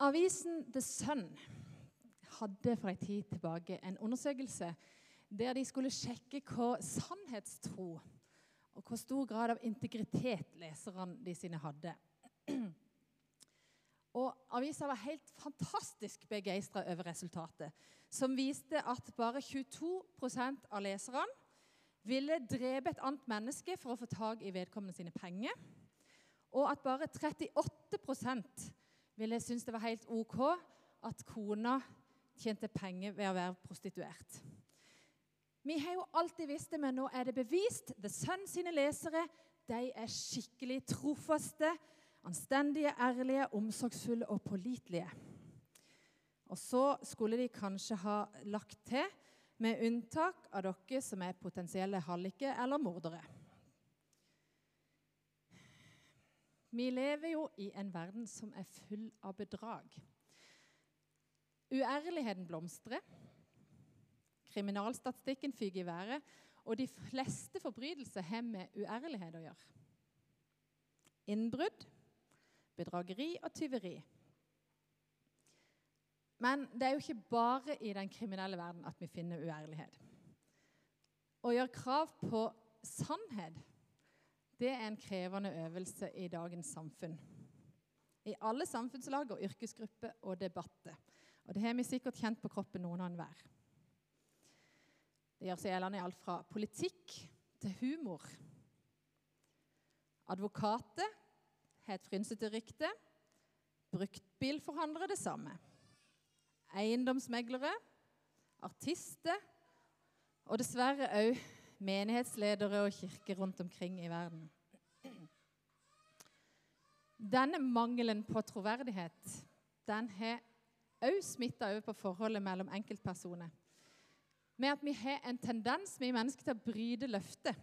Avisen The Sun hadde for en tid tilbake en undersøkelse der de skulle sjekke hva sannhetstro og hvor stor grad av integritet leserne de sine hadde. Og Avisa var helt fantastisk begeistra over resultatet, som viste at bare 22% av leserne ville drepe et annet menneske for å få tak i vedkommende sine penger, og at bare 38 ville synes det var helt OK at kona tjente penger ved å være prostituert. Vi har jo alltid visst det, men nå er det bevist. The Sun sine lesere de er skikkelig trofaste, anstendige, ærlige, omsorgsfulle og pålitelige. Og så skulle de kanskje ha lagt til med unntak av dere som er potensielle halliker eller mordere. Vi lever jo i en verden som er full av bedrag. Uærligheten blomstrer. Kriminalstatistikken fyker i været. Og de fleste forbrytelser har med uærlighet å gjøre. Innbrudd, bedrageri og tyveri. Men det er jo ikke bare i den kriminelle verden at vi finner uærlighet. Å gjøre krav på sannhet det er en krevende øvelse i dagens samfunn. I alle samfunnslag og yrkesgrupper og debatter. Og Det har vi sikkert kjent på kroppen, noen og enhver. Det gjør seg gjeldende i alt fra politikk til humor. Advokater har et frynsete rykte. Bruktbilforhandlere det samme. Eiendomsmeglere, artister og dessverre òg menighetsledere og kirker rundt omkring i verden. Denne mangelen på troverdighet den har òg smitta over på forholdet mellom enkeltpersoner med at vi har en tendens vi mennesker til å bryte løftet.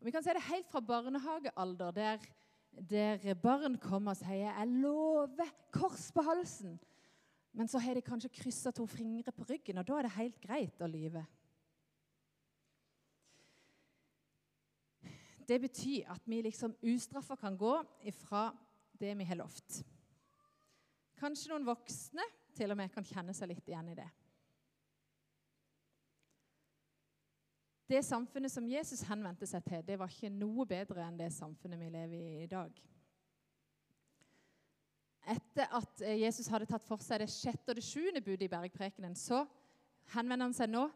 Og vi kan se det helt fra barnehagealder, der, der barn kommer og sier 'Jeg lover kors på halsen'. Men så har de kanskje kryssa to fingre på ryggen, og da er det helt greit å lyve. Det betyr at vi liksom ustraffa kan gå ifra det vi har lovt. Kanskje noen voksne til og med kan kjenne seg litt igjen i det. Det samfunnet som Jesus henvendte seg til, det var ikke noe bedre enn det samfunnet vi lever i i dag. Etter at eh, Jesus hadde tatt for seg det sjette og det sjuende budet i bergprekenen, så henvender han seg nå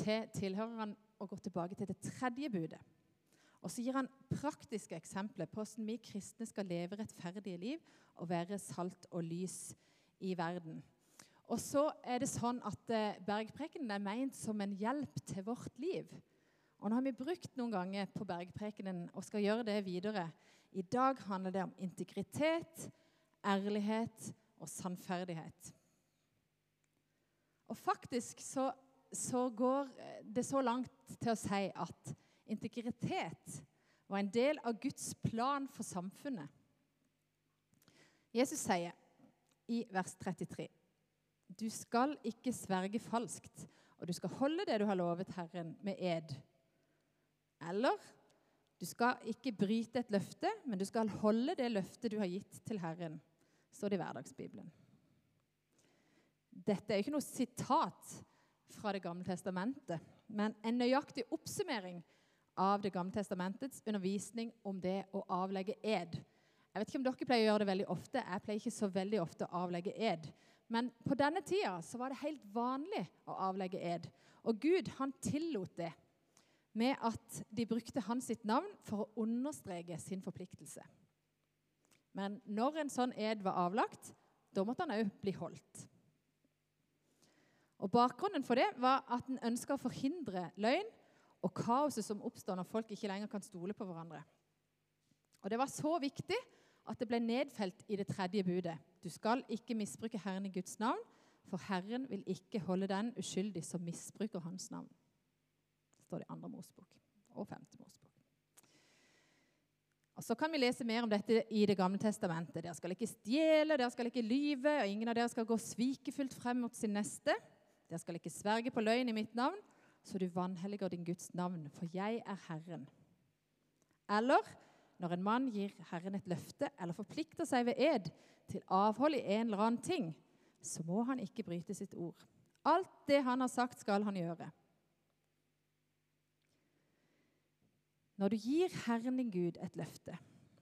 til tilhørerne og går tilbake til det tredje budet. Og så gir han praktiske eksempler på hvordan vi kristne skal leve rettferdige liv og være salt og lys i verden. Og så er det sånn at eh, Bergprekenen er meint som en hjelp til vårt liv. Og nå har vi brukt noen ganger på bergprekenen og skal gjøre det videre. I dag handler det om integritet, ærlighet og sannferdighet. Og faktisk så, så går det så langt til å si at integritet var en del av Guds plan for samfunnet. Jesus sier i vers 33.: Du skal ikke sverge falskt, og du skal holde det du har lovet Herren med ed eller du skal ikke bryte et løfte, men du skal holde det løftet du har gitt til Herren, står det i Hverdagsbibelen. Dette er ikke noe sitat fra Det gamle testamentet, men en nøyaktig oppsummering av Det gamle testamentets undervisning om det å avlegge ed. Jeg vet ikke om dere pleier å gjøre det veldig ofte. Jeg pleier ikke så veldig ofte å avlegge ed. Men på denne tida så var det helt vanlig å avlegge ed. Og Gud han tillot det med at de brukte hans sitt navn for å understreke sin forpliktelse. Men når en sånn ed var avlagt, da måtte han òg bli holdt. Og Bakgrunnen for det var at en ønska å forhindre løgn og kaoset som oppstår når folk ikke lenger kan stole på hverandre. Og Det var så viktig at det ble nedfelt i det tredje budet. Du skal ikke misbruke Herren i Guds navn, for Herren vil ikke holde den uskyldig som misbruker Hans navn Det står det i andre Mosebok og femte Mosebok. Og Så kan vi lese mer om dette i Det gamle testamentet. Dere skal ikke stjele, dere skal ikke lyve, og ingen av dere skal gå svikefullt frem mot sin neste. Dere skal ikke sverge på løgn i mitt navn, så du vanhelliger din Guds navn, for jeg er Herren. Eller når en mann gir Herren et løfte eller forplikter seg ved ed til avhold i en eller annen ting, så må han ikke bryte sitt ord. Alt det han har sagt, skal han gjøre. Når du gir Herren din Gud et løfte,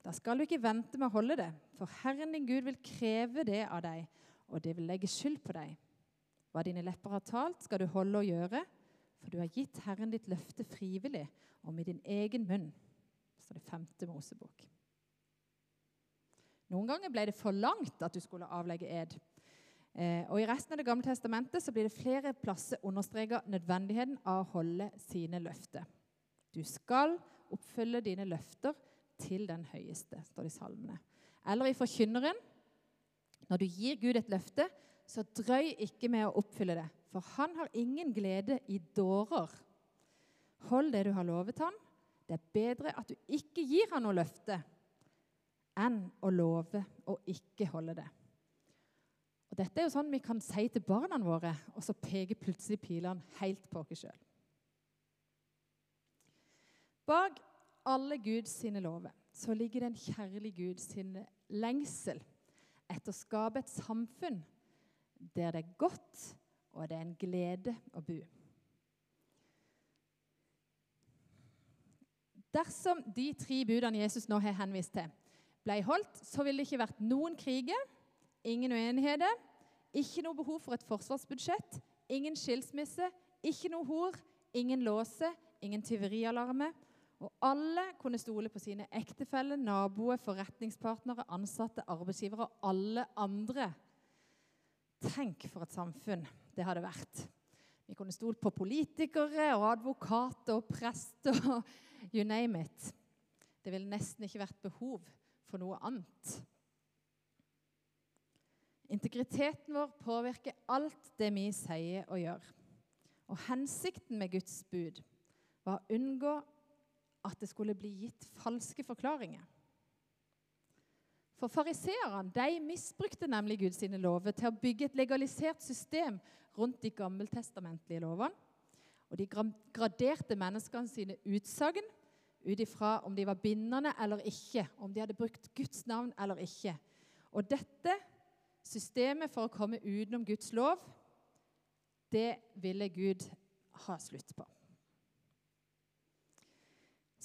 da skal du ikke vente med å holde det, for Herren din Gud vil kreve det av deg, og det vil legge skyld på deg. Hva dine lepper har talt, skal du holde og gjøre, for du har gitt Herren ditt løfte frivillig og med din egen munn. Så det femte Mosebok. Noen ganger ble det for langt at du skulle avlegge ed. Eh, og I resten av Det gamle testamentet så blir det flere plasser understreka nødvendigheten av å holde sine løfter. Du skal oppfylle dine løfter til den høyeste, står det i salmene. Eller i Forkynneren. Når du gir Gud et løfte, så drøy ikke med å oppfylle det, for han har ingen glede i dårer. Hold det du har lovet han. Det er bedre at du ikke gir han noe løfte, enn å love og ikke holde det. Og Dette er jo sånn vi kan si til barna våre, og så peker plutselig pilene helt på oss sjøl. Bak alle Guds sine lover så ligger det en kjærlig Gud lengsel etter å skape et samfunn der det er godt, og det er en glede å bo. Dersom de tre budene Jesus nå har henvist til, ble holdt, så ville det ikke vært noen kriger, ingen uenigheter, ikke noe behov for et forsvarsbudsjett, ingen skilsmisse, ikke noe hor, ingen låse, ingen tyverialarme. Og alle kunne stole på sine ektefeller, naboer, forretningspartnere, ansatte, arbeidsgivere og alle andre. Tenk for et samfunn det hadde vært. Vi kunne stolt på politikere og advokater og prester og you name it. Det ville nesten ikke vært behov for noe annet. Integriteten vår påvirker alt det vi sier og gjør. Og hensikten med Guds bud var å unngå at det skulle bli gitt falske forklaringer. For Fariseerne de misbrukte nemlig Guds lover til å bygge et legalisert system rundt de gammeltestamentlige lovene. Og de graderte menneskene sine utsagn ut ifra om de var bindende eller ikke, om de hadde brukt Guds navn eller ikke. Og dette systemet for å komme utenom Guds lov, det ville Gud ha slutt på.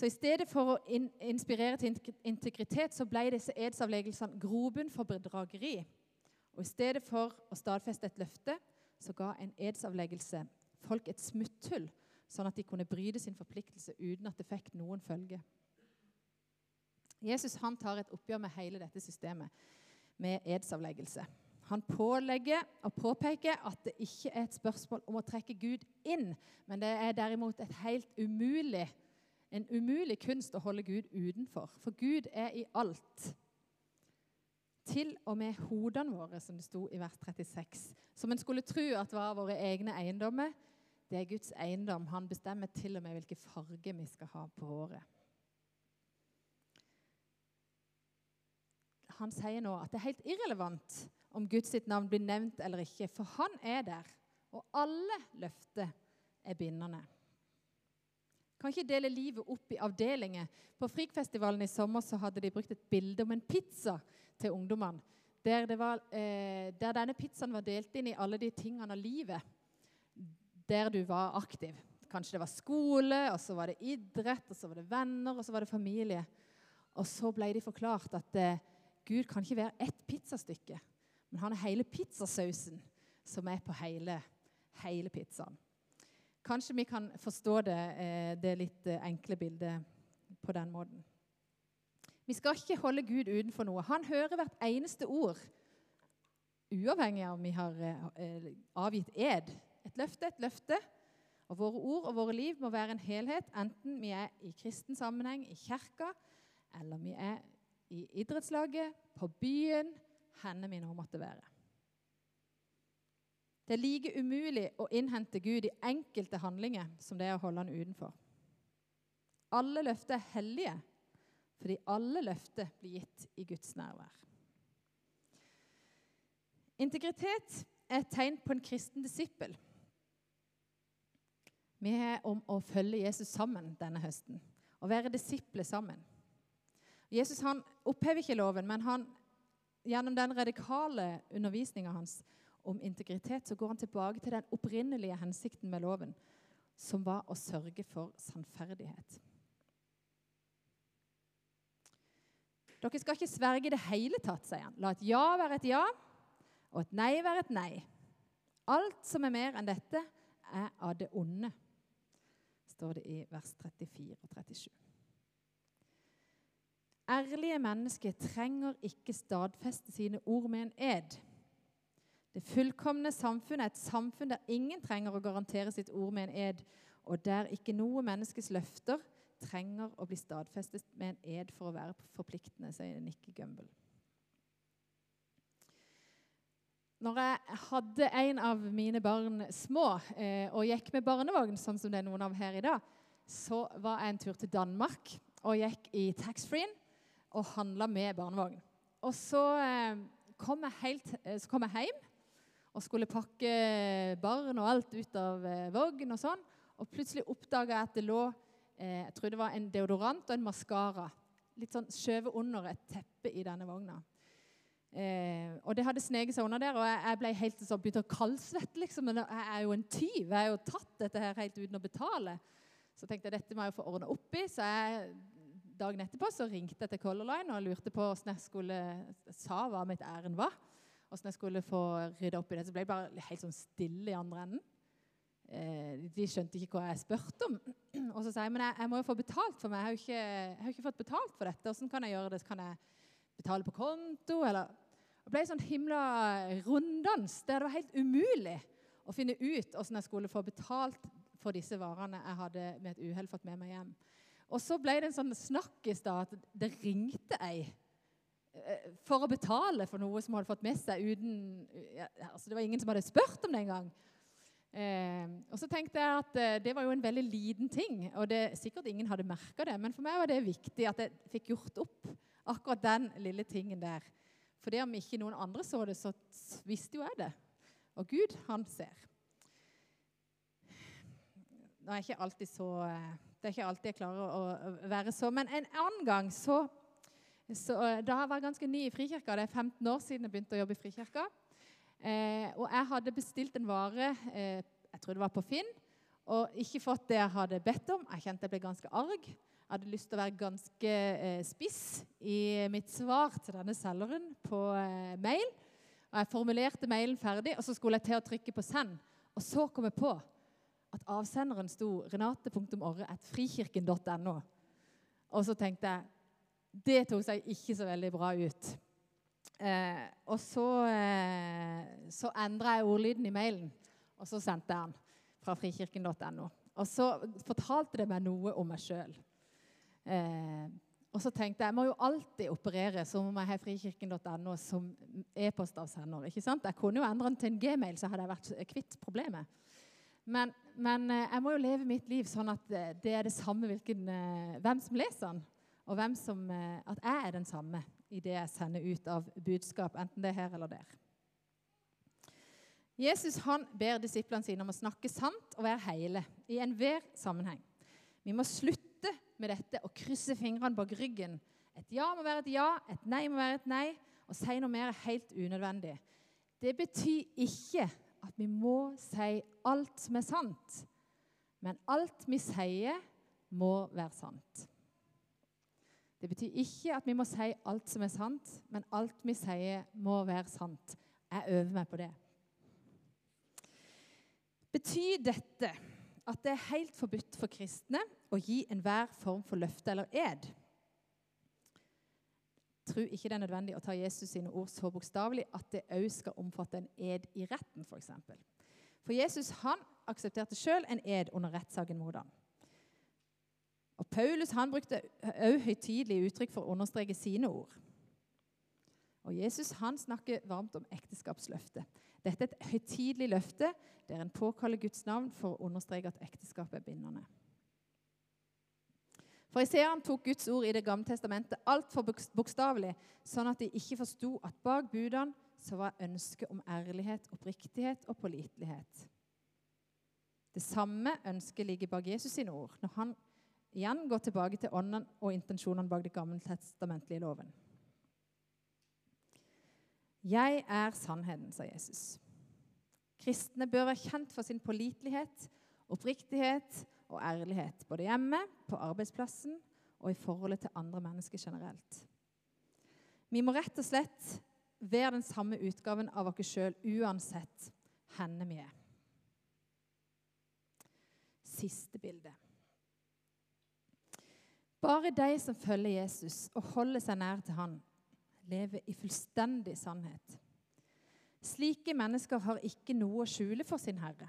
Så I stedet for å in inspirere til integritet så ble disse edsavleggelsene grobunn for bedrageri. Og I stedet for å stadfeste et løfte så ga en edsavleggelse folk et smutthull, sånn at de kunne bryte sin forpliktelse uten at det fikk noen følge. Jesus han tar et oppgjør med hele dette systemet med edsavleggelse. Han pålegger og påpeker at det ikke er et spørsmål om å trekke Gud inn, men det er derimot et helt umulig en umulig kunst å holde Gud utenfor, for Gud er i alt. Til og med hodene våre, som det sto i vers 36. Som en skulle tro at var våre egne eiendommer. Det er Guds eiendom. Han bestemmer til og med hvilken farge vi skal ha på håret. Han sier nå at det er helt irrelevant om Guds navn blir nevnt eller ikke, for han er der, og alle løfter er bindende. Kan ikke dele livet opp i avdelinger. På Frikfestivalen i sommer så hadde de brukt et bilde om en pizza til ungdommene. Der, eh, der, denne pizzaen var delt inn i alle de tingene av livet der du var aktiv. Kanskje det var skole, og så var det idrett, og så var det venner, og så var det familie. Og så ble de forklart at eh, Gud kan ikke være ett pizzastykke, men han er hele pizzasausen som er på hele, hele pizzaen. Kanskje vi kan forstå det, eh, det litt eh, enkle bildet på den måten. Vi skal ikke holde Gud utenfor noe. Han hører hvert eneste ord, uavhengig av om vi har eh, avgitt ed. Et løfte et løfte. Og Våre ord og våre liv må være en helhet, enten vi er i kristen sammenheng, i kirka, eller vi er i idrettslaget, på byen, hvor vi nå måtte være. Det er like umulig å innhente Gud i enkelte handlinger som det er å holde han utenfor. Alle løfter er hellige, fordi alle løfter blir gitt i Guds nærvær. Integritet er et tegn på en kristen disippel. Vi er om å følge Jesus sammen denne høsten, å være disipler sammen. Jesus han opphever ikke loven, men han, gjennom den radikale undervisninga hans om integritet, så går han tilbake til den opprinnelige hensikten med loven, som var å sørge for sannferdighet. Dere skal ikke sverge i det hele tatt, sier han. La et ja være et ja, og et nei være et nei. Alt som er mer enn dette, er av det onde, står det i vers 34 og 37. Ærlige mennesker trenger ikke stadfeste sine ord med en ed. Det fullkomne samfunnet er et samfunn der ingen trenger å garantere sitt ord med en ed, og der ikke noe menneskes løfter trenger å bli stadfestet med en ed for å være forpliktende, sier Nikki Gumbel. Når jeg hadde en av mine barn små eh, og gikk med barnevogn, sånn som det er noen av her i dag, så var jeg en tur til Danmark og gikk i taxfree-en og handla med barnevogn. Og så eh, kom, jeg helt, eh, så kom jeg hjem og skulle pakke barn og alt ut av eh, vogn og sånn. Og plutselig oppdaga jeg at det lå eh, jeg tror det var en deodorant og en maskara litt sånn skjøvet under et teppe i denne vogna. Eh, og det hadde sneget seg under der, og jeg, jeg ble helt sånn, begynte å kaldsvette. Liksom. Men jeg er jo en tyv. Jeg har jo tatt dette her helt uten å betale. Så tenkte jeg dette må jeg jo få ordna opp i. Så jeg, dagen etterpå så ringte jeg til Color Line og lurte på hvordan jeg skulle sa hva mitt ærend var. Hvordan jeg skulle få rydda opp i det. Så ble jeg bare helt sånn stille i andre enden. Eh, de skjønte ikke hva jeg spurte om. Og så sa jeg men jeg, jeg må jo få betalt for meg. Jeg har jo ikke, jeg har ikke fått betalt for dette. Hvordan kan jeg gjøre det? Kan jeg betale på konto? Eller det ble sånn himla runddans der det var helt umulig å finne ut hvordan jeg skulle få betalt for disse varene jeg hadde med et uhell fått med meg hjem. Og så ble det en sånn snakk i stad at det ringte ei for å betale for noe som hadde fått med seg uten ja, altså Det var ingen som hadde spurt om det engang. Eh, og så tenkte jeg at eh, det var jo en veldig liten ting, og det, sikkert ingen hadde merka det. Men for meg var det viktig at jeg fikk gjort opp akkurat den lille tingen der. For det om ikke noen andre så det, så visste jo jeg det. Og Gud, han ser. Nå er ikke alltid så eh, Det er ikke alltid jeg klarer å være så. Men en annen gang så, så eh, Da jeg ganske ny i Frikirka, det er 15 år siden jeg begynte å jobbe i Frikirka. Eh, og jeg hadde bestilt en vare, eh, jeg tror det var på Finn, og ikke fått det jeg hadde bedt om. Jeg kjente jeg ble ganske arg. Jeg hadde lyst til å være ganske eh, spiss i mitt svar til denne selgeren på eh, mail. Og Jeg formulerte mailen ferdig, og så skulle jeg til å trykke på 'send'. Og så kom jeg på at avsenderen sto renate.orre.frikirken.no. Og så tenkte jeg Det tok seg ikke så veldig bra ut. Eh, og så, eh, så endra jeg ordlyden i mailen, og så sendte jeg den fra frikirken.no. Og så fortalte det meg noe om meg sjøl. Eh, og så tenkte jeg jeg må jo alltid operere som om jeg har frikirken.no som e-postavsender. ikke sant? Jeg kunne jo endre den til en gmail, så hadde jeg vært kvitt problemet. Men, men eh, jeg må jo leve mitt liv sånn at eh, det er det samme hvilken, eh, hvem som leser den. Og hvem som, at jeg er den samme i det jeg sender ut av budskap, enten det er her eller der. Jesus han ber disiplene sine om å snakke sant og være hele i enhver sammenheng. Vi må slutte med dette og krysse fingrene bak ryggen. Et ja må være et ja, et nei må være et nei. Å si noe mer er helt unødvendig. Det betyr ikke at vi må si alt som er sant. Men alt vi sier, må være sant. Det betyr ikke at vi må si alt som er sant, men alt vi sier, må være sant. Jeg øver meg på det. Betyr dette at det er helt forbudt for kristne å gi enhver form for løfte eller ed. Tror ikke det er nødvendig å ta Jesus sine ord så bokstavelig at det òg skal omfatte en ed i retten, f.eks. For, for Jesus han aksepterte sjøl en ed under rettssaken mot ham. Og Paulus han brukte òg høytidelige uttrykk for å understreke sine ord. Og Jesus han snakker varmt om ekteskapsløftet. Dette er et høytidelig løfte der en påkaller Guds navn for å understreke at ekteskapet er bindende. Fariseeren tok Guds ord i Det gamle testamentet altfor bokstavelig, sånn at de ikke forsto at bak budene så var ønsket om ærlighet, oppriktighet og pålitelighet. Det samme ønsket ligger bak Jesus sine ord når han igjen går tilbake til ånden og intensjonene bak det gamle testamentlige loven. 'Jeg er sannheten', sa Jesus. Kristne bør være kjent for sin pålitelighet, oppriktighet og ærlighet, både hjemme, på arbeidsplassen og i forholdet til andre mennesker generelt. Vi må rett og slett være den samme utgaven av oss sjøl uansett hvor vi er. Siste bilde. Bare de som følger Jesus og holder seg nær til han, lever i fullstendig sannhet. Slike mennesker har ikke noe å skjule for sin Herre.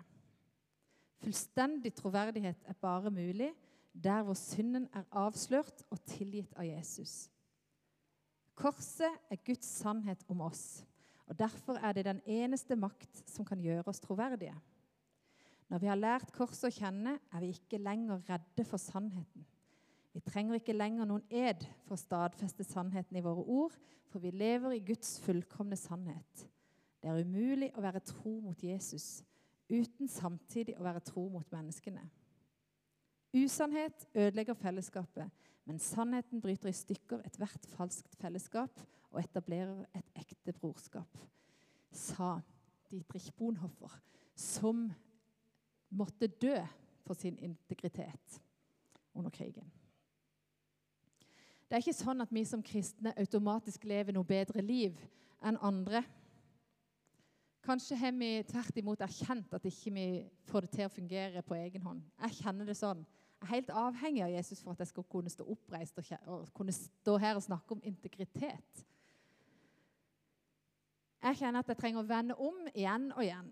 Fullstendig troverdighet er bare mulig der hvor synden er avslørt og tilgitt av Jesus. Korset er Guds sannhet om oss, og derfor er det den eneste makt som kan gjøre oss troverdige. Når vi har lært korset å kjenne, er vi ikke lenger redde for sannheten. Vi trenger ikke lenger noen ed for å stadfeste sannheten i våre ord, for vi lever i Guds fullkomne sannhet. Det er umulig å være tro mot Jesus uten samtidig å være tro mot menneskene. Usannhet ødelegger fellesskapet, men sannheten bryter i stykker ethvert falskt fellesskap og etablerer et ekte brorskap, sa Dietrich Bonhoffer, som måtte dø for sin integritet under krigen. Det er ikke sånn at vi som kristne automatisk lever noe bedre liv enn andre. Kanskje har vi tvert imot erkjent at ikke vi får det til å fungere på egen hånd. Jeg kjenner det sånn. Jeg er helt avhengig av Jesus for at jeg skal kunne stå oppreist og, og kunne stå her og snakke om integritet. Jeg kjenner at jeg trenger å vende om igjen og igjen.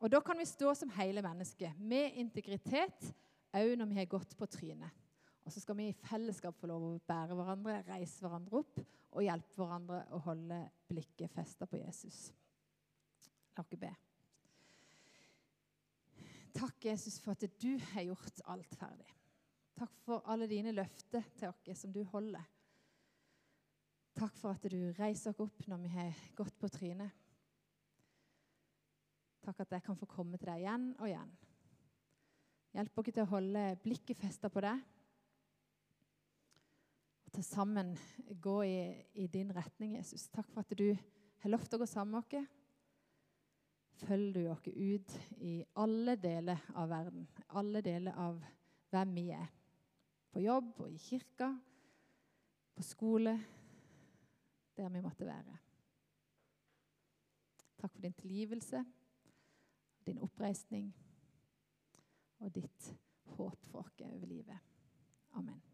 Og Da kan vi stå som hele mennesket med integritet òg når vi har gått på trynet. Og så skal vi i fellesskap få lov å bære hverandre, reise hverandre opp og hjelpe hverandre å holde blikket festa på Jesus. La oss be. Takk, Jesus, for at du har gjort alt ferdig. Takk for alle dine løfter til oss som du holder. Takk for at du reiser oss opp når vi har gått på trynet. Takk at jeg kan få komme til deg igjen og igjen. Hjelp oss til å holde blikket festa på deg. Til sammen gå i, i, din retning, Jesus. Takk for at du har lovt å gå sammen med oss følger du oss ut i alle deler av verden, alle deler av hvem vi er. På jobb og i kirka, på skole, der vi måtte være. Takk for din tilgivelse, din oppreisning og ditt håp for oss over livet. Amen.